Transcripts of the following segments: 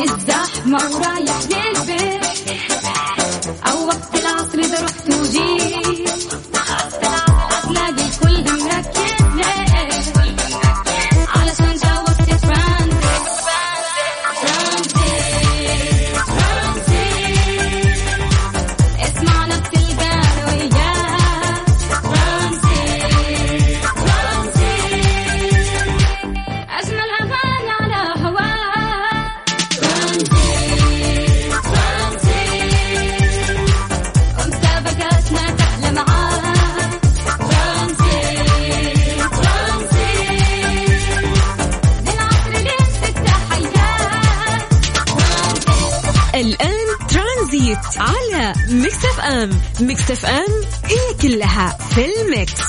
في الزحمة ورايح للبيت FM. Mix FM هي كلها في ال mix.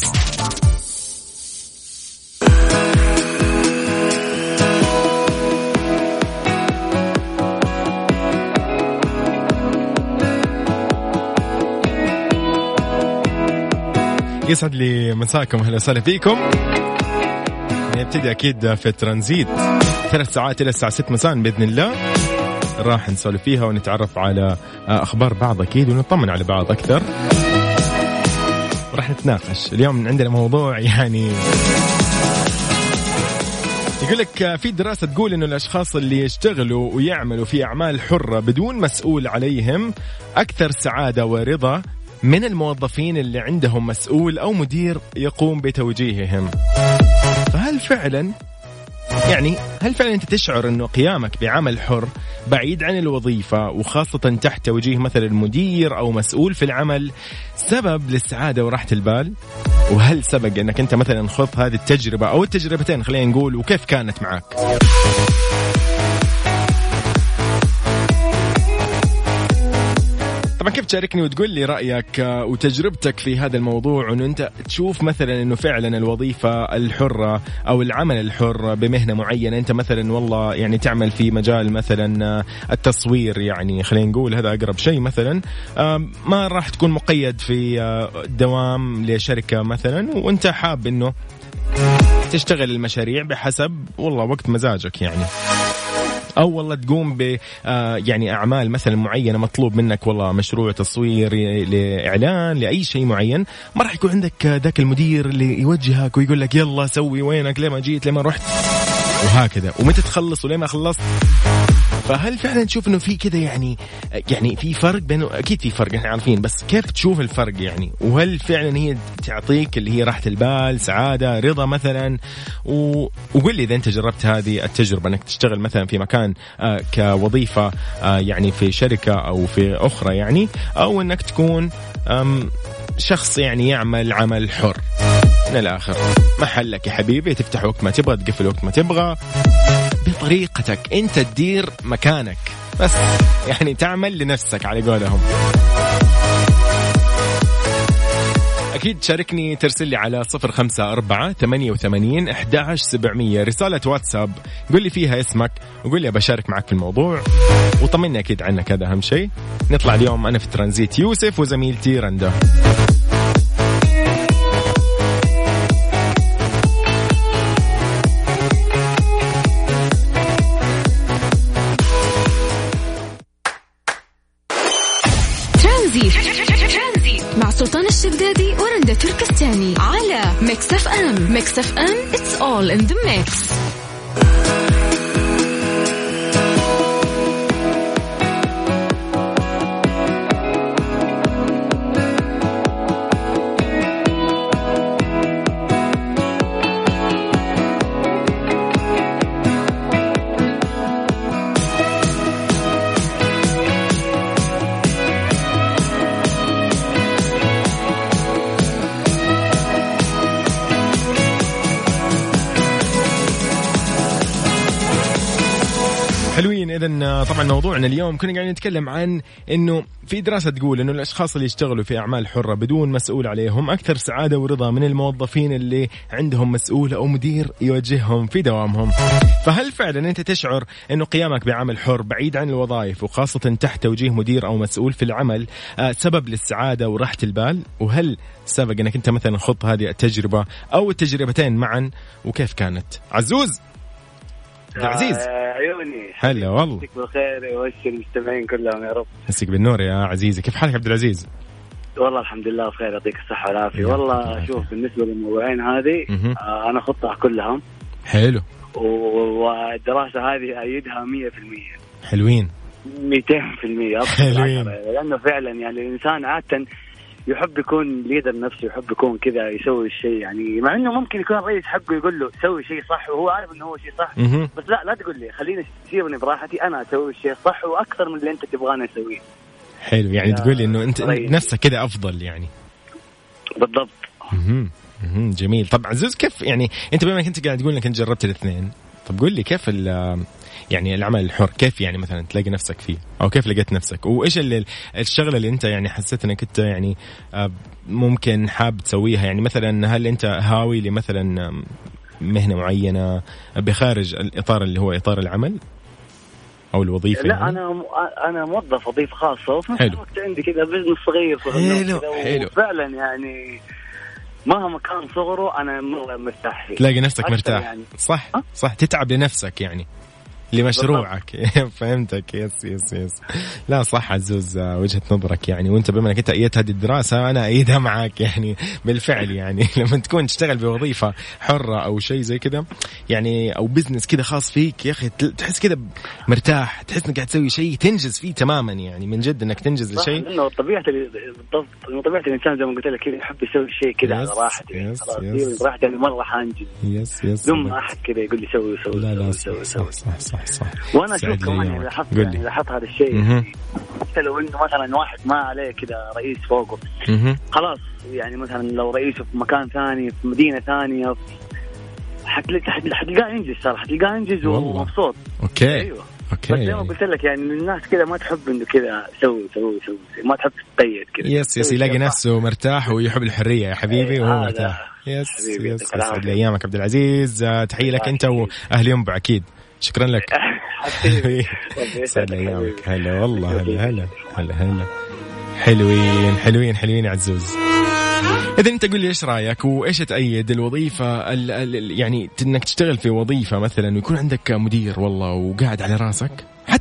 يسعد لي مساكم أهلا وسهلا فيكم. نبتدي أكيد في الترانزيت ثلاث ساعات إلى الساعة 6 مساء بإذن الله. راح نسولف فيها ونتعرف على أخبار بعض أكيد ونطمن على بعض أكثر وراح نتناقش اليوم عندنا موضوع يعني يقول لك في دراسة تقول إنه الأشخاص اللي يشتغلوا ويعملوا في أعمال حرة بدون مسؤول عليهم أكثر سعادة ورضا من الموظفين اللي عندهم مسؤول أو مدير يقوم بتوجيههم. فهل فعلا يعني هل فعلا أنت تشعر أنه قيامك بعمل حر بعيد عن الوظيفة وخاصة تحت توجيه مثلا المدير أو مسؤول في العمل سبب للسعادة وراحة البال؟ وهل سبق أنك أنت مثلا خضت هذه التجربة أو التجربتين خلينا نقول وكيف كانت معك؟ طبعا كيف تشاركني وتقول لي رأيك آه، وتجربتك في هذا الموضوع وانه أنت تشوف مثلا إنه فعلا الوظيفة الحرة أو العمل الحر بمهنة معينة أنت مثلا والله يعني تعمل في مجال مثلا آه، التصوير يعني خلينا نقول هذا أقرب شيء مثلا ما راح تكون مقيد في آه، دوام لشركة مثلا وأنت حاب إنه تشتغل المشاريع بحسب والله وقت مزاجك يعني. أو والله تقوم ب آه، يعني أعمال مثلا معينة مطلوب منك والله مشروع تصوير لإعلان لأي شيء معين ما راح يكون عندك ذاك المدير اللي يوجهك ويقول لك يلا سوي وينك ليه ما جيت ليه ما رحت؟ وهكذا. ومتى تخلص وليه ما خلصت؟ فهل فعلا تشوف إنه في كذا يعني يعني في فرق بينه؟ أكيد في فرق إحنا عارفين بس كيف تشوف الفرق يعني؟ وهل فعلا هي تعطيك اللي هي راحة البال سعادة رضا مثلا؟ و... وقول لي إذا أنت جربت هذه التجربة إنك تشتغل مثلا في مكان آه كوظيفة آه يعني في شركة أو في أخرى يعني أو إنك تكون شخص يعني يعمل عمل حر. من الآخر محلك يا حبيبي تفتح وقت ما تبغى تقفل وقت ما تبغى. بطريقتك. انت تدير مكانك. بس يعني تعمل لنفسك على قولهم. أكيد تشاركني ترسل لي على صفر خمسة أربعة ثمانية وثمانين أحد سبعمية. رسالة واتساب. قول لي فيها اسمك وقول لي بشارك معك في الموضوع. وطمني أكيد عنك هذا أهم شيء. نطلع اليوم أنا في ترانزيت يوسف وزميلتي رندا. ميكس اف ام it's all in the mix طبعا موضوعنا اليوم كنا قاعدين نتكلم عن إنه في دراسة تقول إنه الأشخاص اللي يشتغلوا في أعمال حرة بدون مسؤول عليهم أكثر سعادة ورضا من الموظفين اللي عندهم مسؤول أو مدير يوجههم في دوامهم. فهل فعلا أنت تشعر إنه قيامك بعمل حر بعيد عن الوظائف وخاصة تحت توجيه مدير أو مسؤول في العمل آه، سبب للسعادة وراحة البال؟ وهل سبق إنك أنت مثلا خضت هذه التجربة أو التجربتين معا؟ وكيف كانت؟ عزوز! عبد العزيز. آه، عيوني. هلا والله. يمسك بالخير ويوشي المستمعين كلهم يا رب. مسك بالنور يا عزيزي. كيف حالك عبد العزيز؟ والله الحمد لله بخير يعطيك الصحة والعافية. يعطيك والله. شوف بالنسبة للموضوعين هذه. آه أنا خطها كلها حلو. و- والدراسة هذه أيدها 100% حلوين. 200% حلوين. لأنه فعلا يعني الإنسان عادة يحب يكون leader نفسه يحب يكون كذا يسوي الشيء يعني مع إنه ممكن يكون الرئيس حقه يقول له سوي شيء صح وهو عارف إنه هو شيء صح. بس لا لا تقول لي خليني سيبني براحتي أنا أسوي الشيء الصح وأكثر من اللي أنت تبغاني أسويه حلو يعني تقول لي إنه أنت ريس. نفسك كذا أفضل يعني بالضبط مهم. مهم. جميل طب عزوز كيف يعني أنت بما إنك أنت قاعد تقول إنك أنت جربت الاثنين طب قول لي كيف ال- يعني العمل الحر كيف يعني مثلا تلاقي نفسك فيه أو كيف لقيت نفسك وإيش اللي الشغلة اللي أنت يعني حسيت إنك أنت يعني آه، ممكن حاب تسويها يعني مثلا هل أنت هاوي لمثلا مهنة معينة بخارج الإطار اللي هو إطار العمل أو الوظيفة لا يعني؟ أنا أنا موظف وظيفه خاصه وفي نفس حلو. الوقت عندي كذا بزنس صغير حلو، حلو. وفعلا يعني مهما كان صغره أنا مرة مرتاح فيه تلاقي نفسك مرتاح يعني. صح ها؟ صح تتعب لنفسك يعني لمشروعك. فهمتك. yes yes yes لا صح عزوز وجهة نظرك يعني. وأنت بما إنك أنت أيدت هذه الدراسة أنا أيدها معك يعني بالفعل يعني. لما تكون تشتغل بوظيفة حرة أو شيء زي كذا يعني أو business كذا خاص فيك يا أخي تحس كذا مرتاح تحس إنك قاعد تسوي شيء تنجز فيه تماما يعني من جد إنك تنجز الشيء انه طبيعة ال- بالضبط طبيعة الإنسان زي ما قلت لك كذا يحب يسوي الشيء كذا على yes، راحته. يعني yes، yes. يعني مرة حانجز yes yes بدون ما احد كذا يقول لي سوي سوي لا لا سوي صح سوي. صح صح. صح, صح. وأنا أشوف كمان لاحظت. يعني لاحظت هذا الشيء حتى لو إنه مثلا واحد ما عليه كذا رئيس فوقه. خلاص يعني مثلا لو رئيسه في مكان ثاني في مدينة ثانية حتلقاه ينجز ترى حتلقاه ينجز. ومبسوط okay أيوه بس okay زي ما. قلت لك يعني الناس كذا ما تحب إنه كذا سوي سوي سوي ما تحب تقيد كذا yes yes يلاقي. نفسه مرتاح ويحب الحرية يا حبيبي إيه، وهو. مرتاح yes yes. يسعد لي أيامك عبد العزيز تحية لك أنت وأهل ينبع أكيد شكرا لك. حبيبي. ايامك. هلا والله هلا هلا هلا هلا. حلوين حلوين حلوين يا عزوز. إذا أنت قل لي إيش رأيك وإيش تأيد الوظيفة ال ال يعني إنك تشتغل في وظيفة مثلا ويكون عندك مدير والله وقاعد على راسك؟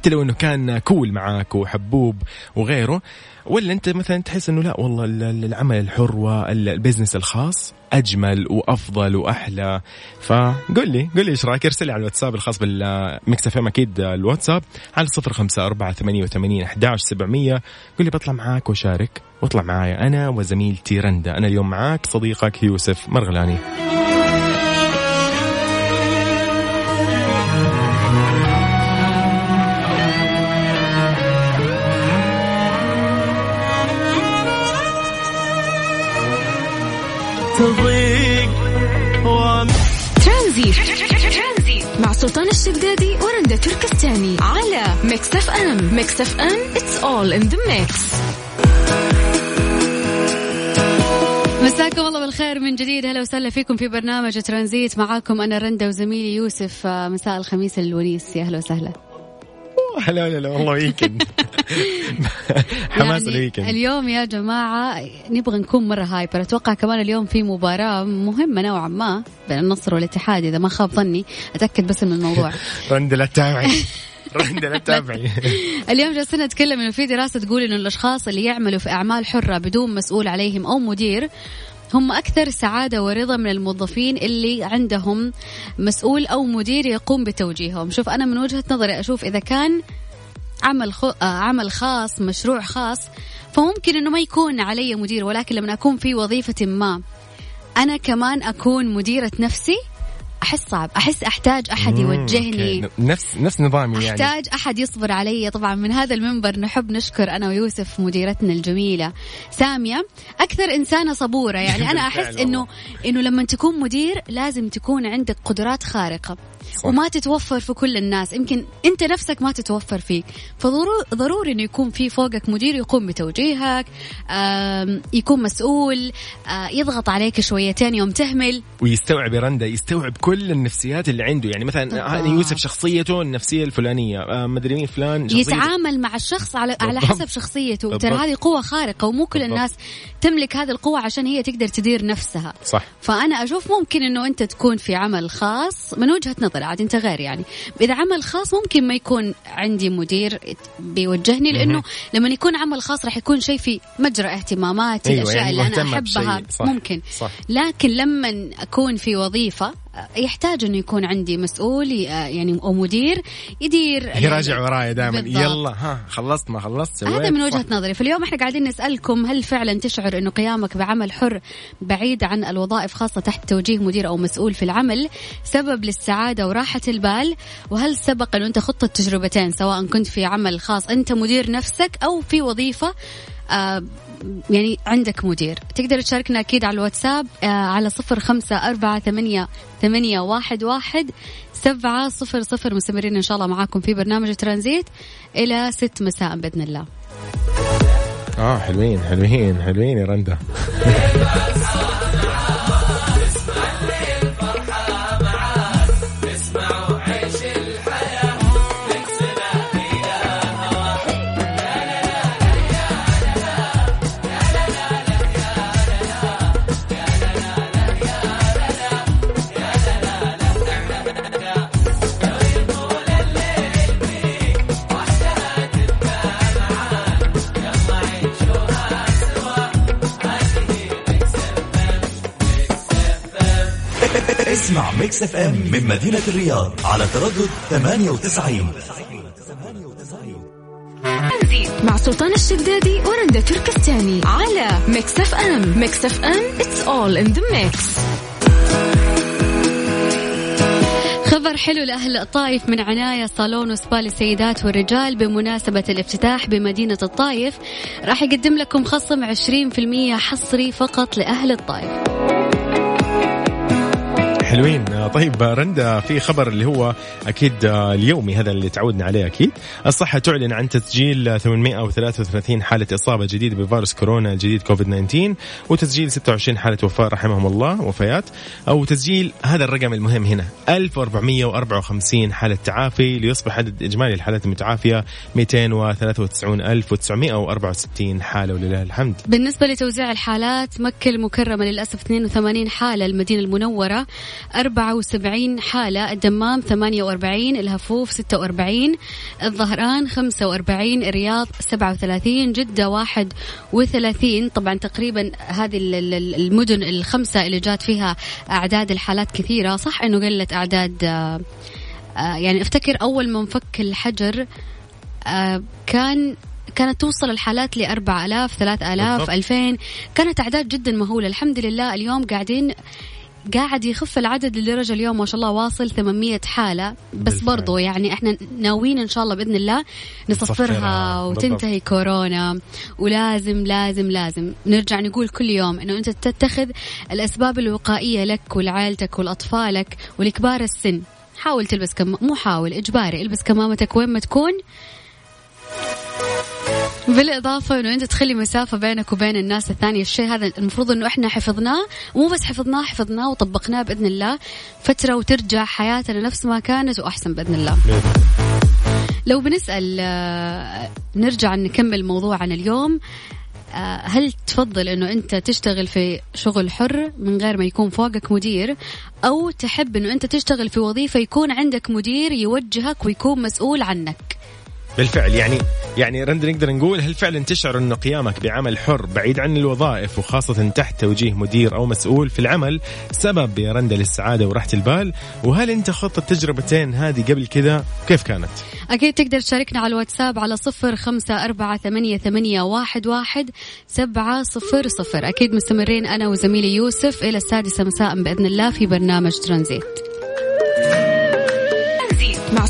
حتى لو إنه كان cool معاك وحبوب وغيره ولا أنت مثلا تحس إنه لا والله ال- ال- العمل الحر وال business الخاص أجمل وأفضل وأحلى. فقل لي قل لي إيش رأيك؟ ارسل لي على الواتساب الخاص بال Mix FM أكيد الواتساب على صفر خمسة أربعة ثمانية وثمانين أحداش سبعمية. قل لي بطلع معاك وشارك واطلع معايا أنا وزميلتي رندا. أنا اليوم معاك صديقك يوسف مرغلاني. ترانزيت مع سلطان الشدادي ورندا تركستاني على Mix FM. Mix FM it's all in the mix. مساكم الله بالخير من جديد. هلا وسهلا فيكم في برنامج ترانزيت. معاكم أنا رندا وزميلي يوسف آه، مساء الخميس الونيس يا هلا وسهلا. هلا هلا والله weekend حماس يعني ال weekend اليوم يا جماعة نبغى نكون مرة هايبر أتوقع كمان اليوم في مباراة مهمة نوعا ما بين النصر والاتحاد إذا ما خاب ظني. أتأكد بس من الموضوع. رندا لا تتابعي رندا لا تتابعي اليوم جالسين نتكلم إنه في دراسة تقول إنه الأشخاص اللي يعملوا في أعمال حرة بدون مسؤول عليهم أو مدير هم أكثر سعادة ورضا من الموظفين اللي عندهم مسؤول أو مدير يقوم بتوجيههم. شوف أنا من وجهة نظري أشوف إذا كان عمل خو... آه، عمل خاص مشروع خاص فممكن إنه ما يكون علي مدير ولكن لما أكون في وظيفة ما أنا كمان أكون مديرة نفسي أحس صعب. أحس أحتاج أحد يوجهني. نفس نفس نظامي يعني. أحتاج أحد يصبر علي. طبعا من هذا المنبر نحب نشكر أنا ويوسف مديرتنا الجميلة سامية. أكثر إنسانة صبورة. يعني أنا أحس انه إنه لما تكون مدير لازم تكون عندك قدرات خارقة. صح. وما تتوفر في كل الناس يمكن أنت نفسك ما تتوفر فيك فضروري إنه يكون في فوقك مدير يقوم بتوجيهك يكون مسؤول آه، يضغط عليك شويتين يوم تهمل ويستوعب رندا يستوعب كل النفسيات اللي عنده يعني مثلا. هذا يوسف شخصيته النفسية الفلانية آه، مدري مين فلان شخصيته يتعامل مع الشخص على على. حسب شخصيته ترى. هذه قوة خارقة ومو كل بالضبط. الناس تملك هذه القوة عشان هي تقدر تدير نفسها صح فأنا أشوف ممكن إنه أنت تكون في عمل خاص من وجهة نظري عاد انت غير يعني إذا عمل خاص ممكن ما يكون عندي مدير بيوجهني لأنه لما يكون عمل خاص راح يكون شيء في مجرى اهتماماتي أيوة، الاشياء يعني اللي أنا. أحبها صح، ممكن صح. لكن لما أكون في وظيفة يحتاج إنه يكون عندي مسؤول يعني أو مدير يدير يراجع ورايا دائما. يلا ها خلصت ما خلصت هذا من وجهة صح. نظري فاليوم إحنا قاعدين نسألكم هل فعلا تشعر إنه قيامك بعمل حر بعيد عن الوظائف خاصة تحت توجيه مدير أو مسؤول في العمل سبب للسعادة وراحة البال وهل سبق إنه أنت خضت التجربتين سواء كنت في عمل خاص أنت مدير نفسك أو في وظيفة آه يعني عندك مدير. تقدر تشاركنا أكيد على الواتساب آه على صفر خمسة أربعة ثمانية, ثمانية واحد, واحد سبعة صفر صفر. مستمرين إن شاء الله معاكم في برنامج ترانزيت إلى ست مساء بإذن الله. آه حلوين حلوين حلوين يا رندا. FM من مدينة الرياض على تردد 98 مع سلطان الشدادي ورندا تركستاني على Mix FM. Mix FM it's all in the mix. خبر حلو لأهل الطائف من عناية صالون وسبا للسيدات والرجال بمناسبة الافتتاح بمدينة الطائف. راح يقدم لكم خصم 20% حصري فقط لأهل الطائف. حلوين. آه، طيب رندا في خبر اللي هو أكيد آه، اليومي هذا اللي تعودنا عليه أكيد. الصحة تعلن عن تسجيل آه، 833 حالة إصابة جديدة بفيروس كورونا الجديد كوفيد 19 وتسجيل 26 حالة وفاة رحمهم الله وفيات. أو تسجيل هذا الرقم المهم هنا 1454 حالة تعافي ليصبح عدد إجمالي الحالات المتعافية 293964 حالة ولله الحمد. بالنسبة لتوزيع الحالات مكة المكرمة للأسف 82 حالة المدينة المنورة. 74 حالة الدمام 48 الهفوف 46 الظهران 45 الرياض 37 جدة 31 طبعا تقريبا هذه ال- ال- المدن الخمسة اللي جات فيها أعداد الحالات كثيرة. صح أنه قلت أعداد آه، آه، يعني أفتكر أول ما انفك الحجر آه، كان كانت توصل الحالات ل 4000 3000 بالضبط. 2000 كانت أعداد جدا مهولة. الحمد لله اليوم قاعدين قاعد يخف العدد لدرجة اليوم ما شاء الله واصل 800 حالة. بس بالفعل. برضو يعني إحنا ناويين إن شاء الله بإذن الله نصفرها. وتنتهي كورونا. ولازم لازم لازم نرجع نقول كل يوم إنه أنت تتخذ الأسباب الوقائية لك ولعائلتك ولأطفالك ولكبار السن. حاول تلبس كم مو حاول إجباري. إلبس كمامتك وين ما تكون. بالإضافة إنه أنت تخلي مسافة بينك وبين الناس الثانية الشيء هذا المفروض إنه إحنا حفظناه ومو بس حفظناه حفظناه وطبقناه بإذن الله فترة وترجع حياتنا نفس ما كانت وأحسن بإذن الله. لو بنسأل آه، نرجع نكمل موضوعنا اليوم آه، هل تفضل إنه أنت تشتغل في شغل حر من غير ما يكون فوقك مدير؟ أو تحب إنه أنت تشتغل في وظيفة يكون عندك مدير يوجهك ويكون مسؤول عنك؟ بالفعل. يعني يعني رند نقدر نقول هل فعلا تشعر انه قيامك بعمل حر بعيد عن الوظائف وخاصة تحت توجيه مدير أو مسؤول في العمل سبب يا رندا للسعادة وراحة البال؟ وهل أنت خضت التجربتين هذه قبل كذا؟ كيف كانت؟ أكيد تقدر تشاركنا على الواتساب على صفر خمسة أربعة ثمانية, ثمانية واحد, واحد سبعة صفر صفر. أكيد مستمرين أنا وزميلي يوسف إلى السادسة مساء بإذن الله في برنامج ترانزيت.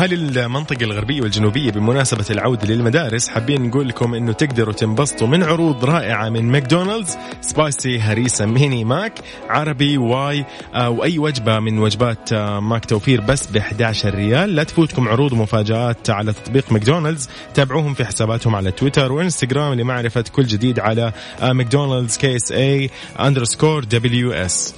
أهالي المنطقة الغربية والجنوبية بمناسبة العودة للمدارس حابين نقول لكم أنه تقدروا تنبسطوا من عروض رائعة من ماكدونالدز spicy هريسة ميني ماك عربي واي آه، وأي وجبة من وجبات آه، ماك توفير بس ب 11 ريال. لا تفوتكم عروض ومفاجآت على تطبيق ماكدونالدز. تابعوهم في حساباتهم على تويتر وإنستغرام لمعرفة كل جديد على آه، ماكدونالدز KSA underscore WS.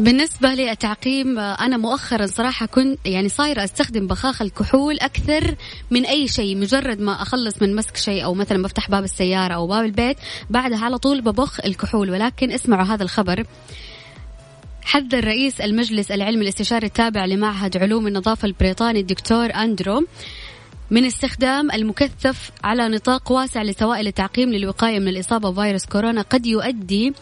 بالنسبة للتعقيم أنا مؤخرا صراحة كنت يعني صايرة أستخدم بخاخ الكحول أكثر من أي شيء مجرد ما أخلص من مسك شيء أو مثلا بفتح باب السيارة أو باب البيت بعدها على طول ببخ الكحول. ولكن اسمعوا هذا الخبر. حذر رئيس المجلس العلمي الاستشاري التابع لمعهد علوم النظافة البريطاني الدكتور أندرو من استخدام المكثف على نطاق واسع لسوائل التعقيم للوقاية من الإصابة بفيروس كورونا. قد يؤدي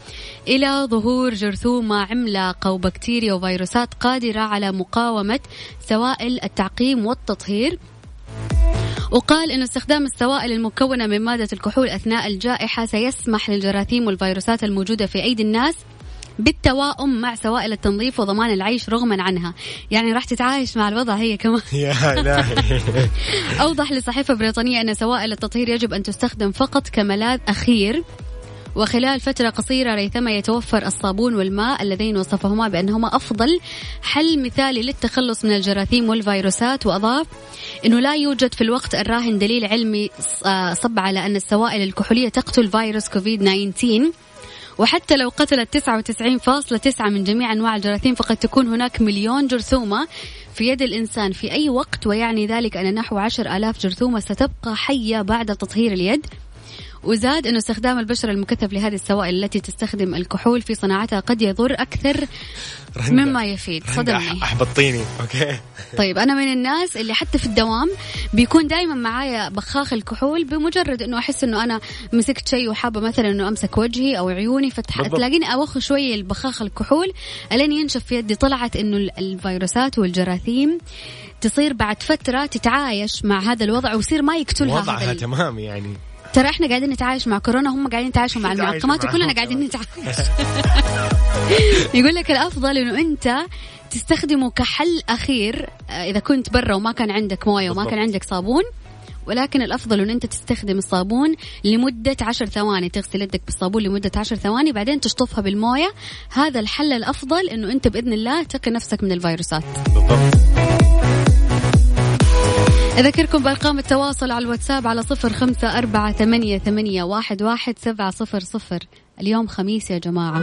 إلى ظهور جرثومة عملاقة وبكتيريا وفيروسات قادرة على مقاومة سوائل التعقيم والتطهير. وقال أن استخدام السوائل المكونة من مادة الكحول أثناء الجائحة سيسمح للجراثيم والفيروسات الموجودة في أيدي الناس بالتواؤم مع سوائل التنظيف وضمان العيش رغما عنها. يعني راح تتعايش مع الوضع هي كمان. يا إلهي. أوضح لصحيفة بريطانية أن سوائل التطهير يجب أن تستخدم فقط كملاذ أخير وخلال فترة قصيرة ريثما يتوفر الصابون والماء اللذين وصفهما بأنهما أفضل. حل مثالي للتخلص من الجراثيم والفيروسات. وأضاف أنه لا يوجد في الوقت الراهن دليل علمي آه، صب على أن السوائل الكحولية تقتل فيروس كوفيد 19 وحتى لو قتلت 99.9 من جميع أنواع الجراثيم فقد تكون هناك مليون جرثومة في يد الإنسان في أي وقت ويعني ذلك أن نحو عشر آلاف جرثومة ستبقى حية بعد تطهير اليد. وزاد أنه استخدام البشرة المكثف لهذه السوائل التي تستخدم الكحول في صناعتها قد يضر أكثر مما يفيد. صدمني. احبطيني أوكي. طيب أنا من الناس اللي حتى في الدوام بيكون دائما معايا بخاخ الكحول بمجرد إنه أحس إنه أنا مسكت شيء وحابة مثلا إنه أمسك وجهي أو عيوني. فتلاقيني أوخ شوية البخاخ الكحول ألين ينشف في يدي. طلعت ال- الفيروسات والجراثيم تصير بعد فترة تتعايش مع هذا الوضع ويصير ما يقتلها وضعها تمام يعني. ترى إحنا قاعدين نتعايش مع كورونا هم قاعدين يتعايشوا مع المعقمات وكلنا قاعدين نتعايش. يقول لك الأفضل إنه أنت تستخدمه كحل أخير آه، إذا كنت برا وما كان عندك موية وما. كان عندك صابون. ولكن الأفضل ان أنت تستخدم الصابون لمدة عشر ثواني تغسل يدك بالصابون لمدة عشر ثواني بعدين تشطفها بالموية. هذا الحل الأفضل إنه أنت بإذن الله تقي نفسك من الفيروسات. بالضبط. أذكركم بأرقام التواصل على الواتساب على صفر خمسة أربعة ثمانية, ثمانية واحد, واحد سبعة صفر صفر. اليوم خميس يا جماعة.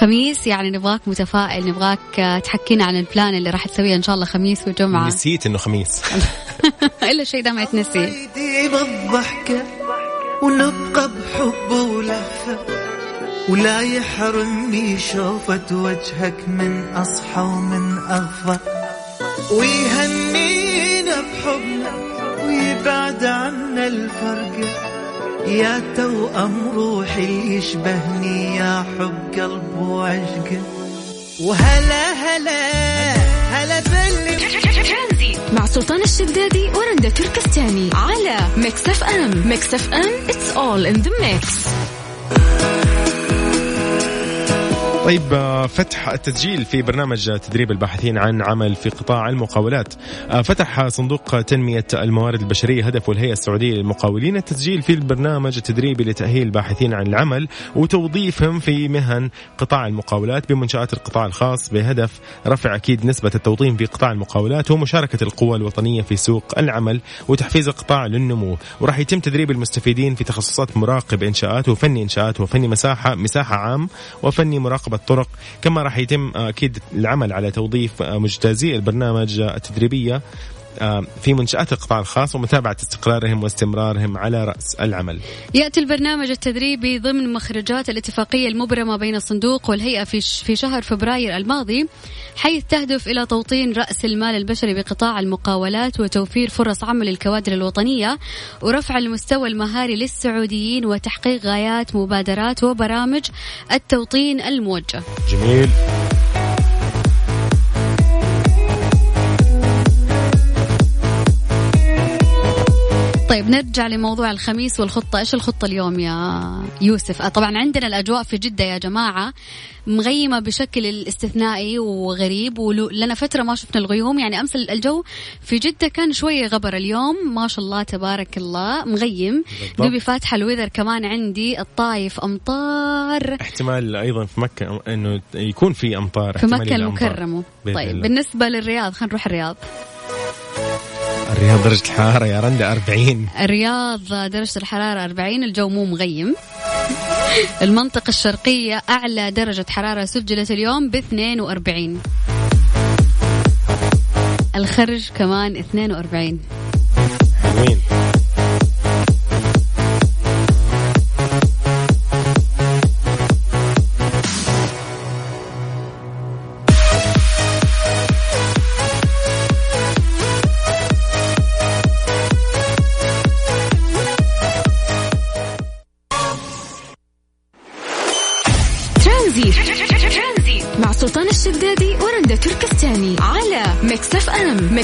خميس يعني نبغاك متفائل نبغاك آه، تحكينا عن البلان اللي راح تسويه إن شاء الله خميس وجمعة. نسيت إنه خميس. إلا الشيء ده ما يتنسي ايدي بالضحكة ونبقى بحب ولهفة ولا يحرمني شوفة وجهك من أصحى ومن أغفى. ويهنينا بحبنا ويبعد عنا الفرقة يا توأم روحي يشبهني يا حب قلب وعشقه وهلا هلا هلا باللي مع سلطان الشدادي ورندا تركستاني على Mix FM. Mix FM it's all in the mix. طيب آه، فتح التسجيل في برنامج تدريب الباحثين عن عمل في قطاع المقاولات. آه، فتح صندوق تنمية الموارد البشرية هدفه الهيئة السعودية للمقاولين التسجيل في البرنامج التدريبي لتأهيل الباحثين عن العمل وتوظيفهم في مهن قطاع المقاولات بمنشآت القطاع الخاص بهدف رفع أكيد نسبة التوطين في قطاع المقاولات ومشاركة القوى الوطنية في سوق العمل وتحفيز القطاع للنمو. وراح يتم تدريب المستفيدين في تخصصات مراقب إنشاءات وفني إنشاءات وفني مساحة مساحة عام وفني مراقبة طرق كما راح يتم أكيد العمل على توظيف مجتازي البرنامج التدريبية. آه، في منشآت القطاع الخاص ومتابعة استقرارهم واستمرارهم على رأس العمل. يأتي البرنامج التدريبي ضمن مخرجات الاتفاقية المبرمة بين الصندوق والهيئة في ش- في شهر فبراير الماضي حيث تهدف إلى توطين رأس المال البشري بقطاع المقاولات وتوفير فرص عمل للكوادر الوطنية ورفع المستوى المهاري للسعوديين وتحقيق غايات مبادرات وبرامج التوطين الموجه. جميل. طيب نرجع لموضوع الخميس والخطة. إيش الخطة اليوم يا يوسف؟ آه، طبعا عندنا الأجواء في جدة يا جماعة مغيمة بشكل استثنائي وغريب ولنا فترة ما شفنا الغيوم يعني أمس الجو في جدة كان شوية غبر. اليوم ما شاء الله تبارك الله مغيم. دوبي فاتحة الويذر كمان عندي. الطايف أمطار. احتمال أيضا في مكة أنه يكون في أمطار. في مكة. المكرمة. طيب الله. بالنسبة للرياض خلينا نروح الرياض. الرياض درجة الحرارة يا رندا 40 الرياض درجة الحرارة 40 الجو مو مغيم. المنطقة الشرقية أعلى درجة حرارة سجلت اليوم ب 42 الخرج كمان 42 حلوين.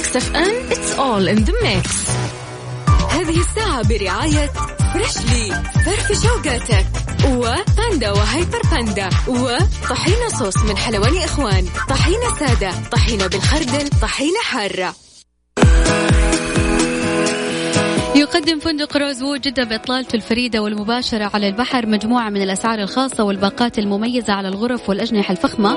Mix FM it's all in the mix. هذه الساعة برعاية فريشلي فرفش وقاتك وباندا وهايبر باندا وطحينة صوص من حلواني إخوان طحينة سادة طحينة بالخردل طحينة حارة. يقدم فندق روزوود جدة بإطلالته الفريدة والمباشرة على البحر مجموعة من الأسعار الخاصة والباقات المميزة على الغرف والأجنحة الفخمة.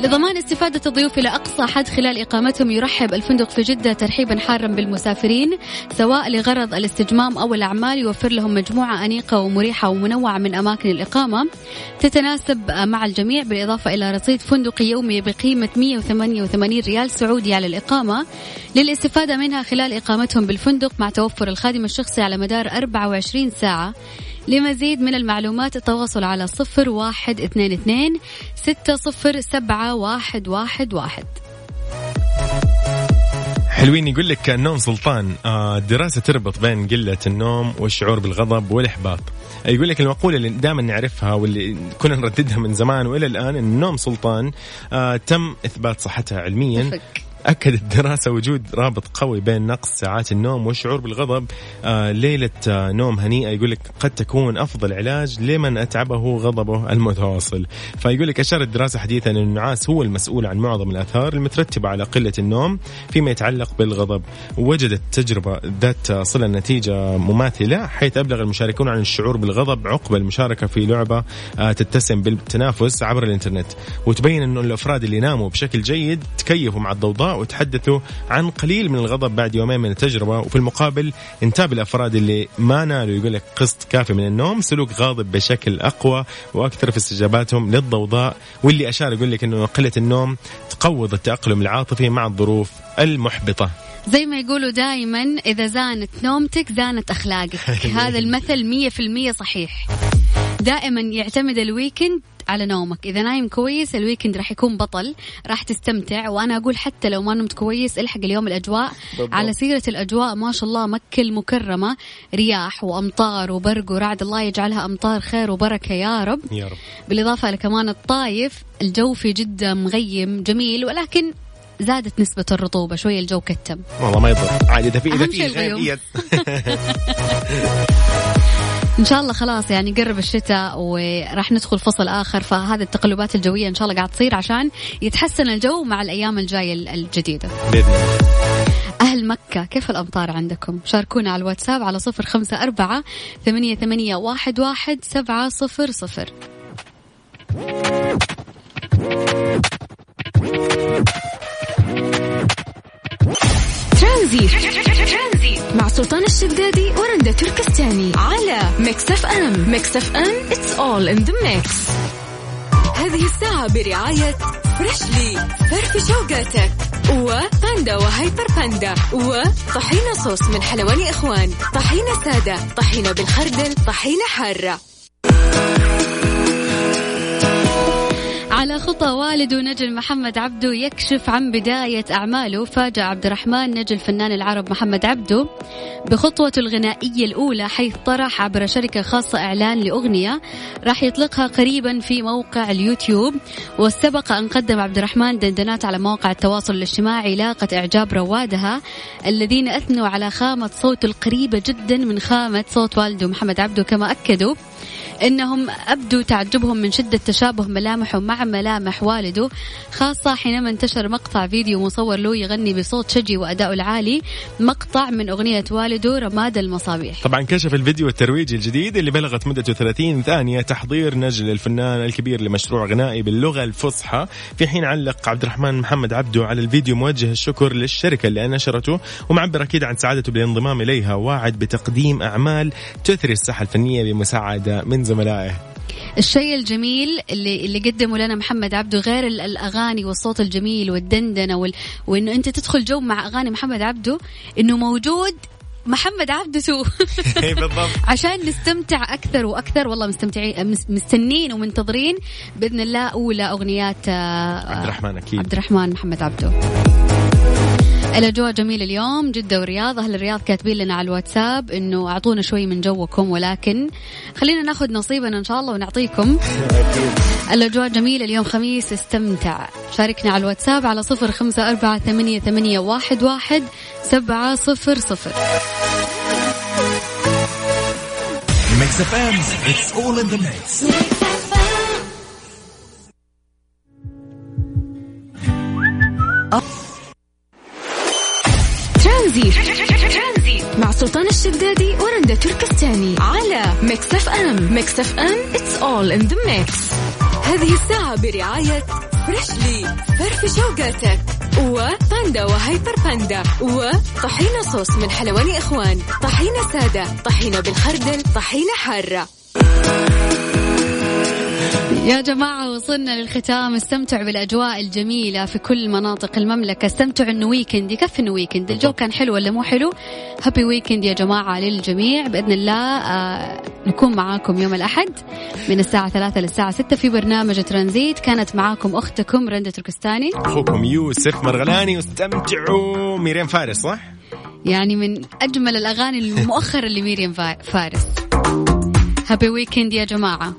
لضمان استفادة الضيوف إلى أقصى حد خلال إقامتهم يرحب الفندق في جدة ترحيبا حارا بالمسافرين سواء لغرض الاستجمام أو الأعمال يوفر لهم مجموعة أنيقة ومريحة ومنوعة من أماكن الإقامة. تتناسب مع الجميع بالإضافة إلى رصيد فندقي يومي بقيمة 188 ريال سعودي على الإقامة. للاستفادة منها خلال إقامتهم بالفندق مع توفر الخادم الشخصي على مدار 24 ساعة. لمزيد من المعلومات التواصل على صفر واحد اثنين اثنين ستة صفر سبعة واحد واحد واحد. حلوين يقول لك النوم سلطان. آه، الدراسة تربط بين قلة النوم والشعور بالغضب والإحباط. يقول لك المقولة اللي دائما نعرفها واللي كنا نرددها من زمان وإلى الآن أن النوم سلطان. آه، تم إثبات صحتها علميا. أكدت الدراسة وجود رابط قوي بين نقص ساعات النوم والشعور بالغضب. آه ليلة آه نوم هنيئة يقول لك قد تكون أفضل علاج لمن أتعبه غضبه المتواصل. فيقول لك أشارت الدراسة حديثا أن النعاس هو المسؤول عن معظم الآثار المترتبة على قلة النوم فيما يتعلق بالغضب. ووجدت تجربة ذات صلة نتيجة مماثلة حيث أبلغ المشاركون عن الشعور بالغضب عقب المشاركة في لعبة آه تتسم بالتنافس عبر الإنترنت. وتبين أنه الأفراد اللي ناموا بشكل جيد تكيفوا مع الضوضاء وتحدثوا عن قليل من الغضب بعد يومين من التجربة وفي المقابل انتاب الأفراد اللي ما نالوا يقول لك قسط كافي من النوم سلوك غاضب بشكل أقوى وأكثر في استجاباتهم للضوضاء واللي أشار يقول لك أنه قلة النوم تقوض التأقلم العاطفي مع الظروف المحبطة. زي ما يقولوا دائما إذا زانت نومتك زانت أخلاقك. هذا المثل مية في المية صحيح. دائما يعتمد ال weekend على نومك. إذا نايم كويس ال weekend راح يكون بطل راح تستمتع وأنا أقول حتى لو ما نمت كويس الحق اليوم الأجواء. بالضبط. على سيرة الأجواء ما شاء الله مكة المكرمة رياح وأمطار وبرق ورعد الله يجعلها أمطار خير وبركة يا رب. يا رب. بالإضافة إلى كمان الطايف الجو في جدة مغيم جميل ولكن زادت نسبة الرطوبة شوية الجو كتم. والله ما يضر. عادي إذا في إذا في إن شاء الله خلاص يعني قرب الشتاء وراح ندخل فصل آخر فهذه التقلبات الجوية إن شاء الله قاعد تصير عشان يتحسن الجو مع الأيام الجاية ال- الجديدة. بإذن أهل مكة كيف الأمطار عندكم؟ شاركونا على الواتساب على صفر خمسة أربعة ثمانية, ثمانية واحد, واحد سبعة صفر صفر. ترانزيت مع سلطان الشدادي ورندا تركستاني على Mix FM. Mix FM it's all in the mix. هذه الساعة برعاية فريشلي. فرف شوقاتك. وباندا وهيبر باندا. وطحينة صوص من حلواني إخوان. طحينة سادة طحينة بالخردل طحينة حارة. على خطى والده نجل محمد عبده يكشف عن بداية أعماله. فاجأ عبد الرحمن نجل فنان العرب محمد عبده بخطوته الغنائية الأولى حيث طرح عبر شركة خاصة إعلان لأغنية راح يطلقها قريبا في موقع اليوتيوب. وسبق أن قدم عبد الرحمن دندنات على مواقع التواصل الاجتماعي لاقت إعجاب روادها الذين أثنوا على خامة صوته القريبة جدا من خامة صوت والده محمد عبده كما أكدوا. إنهم أبدوا تعجبهم من شدة تشابه ملامحه مع ملامح والده خاصة حينما انتشر مقطع فيديو مصور له يغني بصوت شجي وأداؤه العالي مقطع من أغنية والده رماد المصابيح. طبعا كشف الفيديو الترويجي الجديد اللي بلغت مدته 30 ثانية تحضير نجل الفنان الكبير لمشروع غنائي باللغة الفصحى. في حين علق عبد الرحمن محمد عبده على الفيديو موجه الشكر للشركة اللي نشرته ومعبر أكيد عن سعادته بالانضمام إليها واعد بتقديم أعمال تثري الساحة الفنية بمساعدة من زملائه. الشيء الجميل اللي اللي قدمه لنا محمد عبده غير ال- الأغاني والصوت الجميل والدندنة وال... وإنه أنت تدخل جو مع أغاني محمد عبده إنه موجود محمد عبده تو. إيه بالضبط. عشان نستمتع أكثر وأكثر والله مستمتعين مس- مستنين ومنتظرين بإذن الله أولى أغنيات آه، عبد الرحمن أكيد. عبد الرحمن محمد عبده. الاجواء جميله اليوم جدة والرياض أهل الرياض كاتبين لنا على الواتساب إنه أعطونا شوي من جوكم ولكن خلينا ناخذ نصيبنا إن شاء الله ونعطيكم. الاجواء جميله اليوم خميس استمتع. شاركنا على الواتساب على صفر خمسة أربعة ثمانية, ثمانية واحد, واحد سبعة صفر صفر. Mix FM it's all in the الشدادي ورندا تركستاني على Mix FM Mix FM it's all in the mix هذه الساعة برعاية فريشلي فرفش وقاتك وباندا وهايبر باندا. وطحينة صوص من حلواني إخوان. طحينة سادة. طحينة بالخردل. طحينة حارة. يا جماعة وصلنا للختام. استمتعوا بالأجواء الجميلة في كل مناطق المملكة. استمتعوا إنه weekend يكفي إنه weekend الجو كان حلو ولا مو حلو؟ happy weekend يا جماعة للجميع. بإذن الله آه نكون معاكم يوم الأحد من الساعة ثلاثة للساعة ستة في برنامج ترانزيت. كانت معاكم أختكم رندة تركستاني. أخوكم يوسف مرغلاني. واستمتعوا. ميريام فارس صح؟ يعني من أجمل الأغاني المؤخرة لميريام فا- فارس. happy weekend يا جماعة.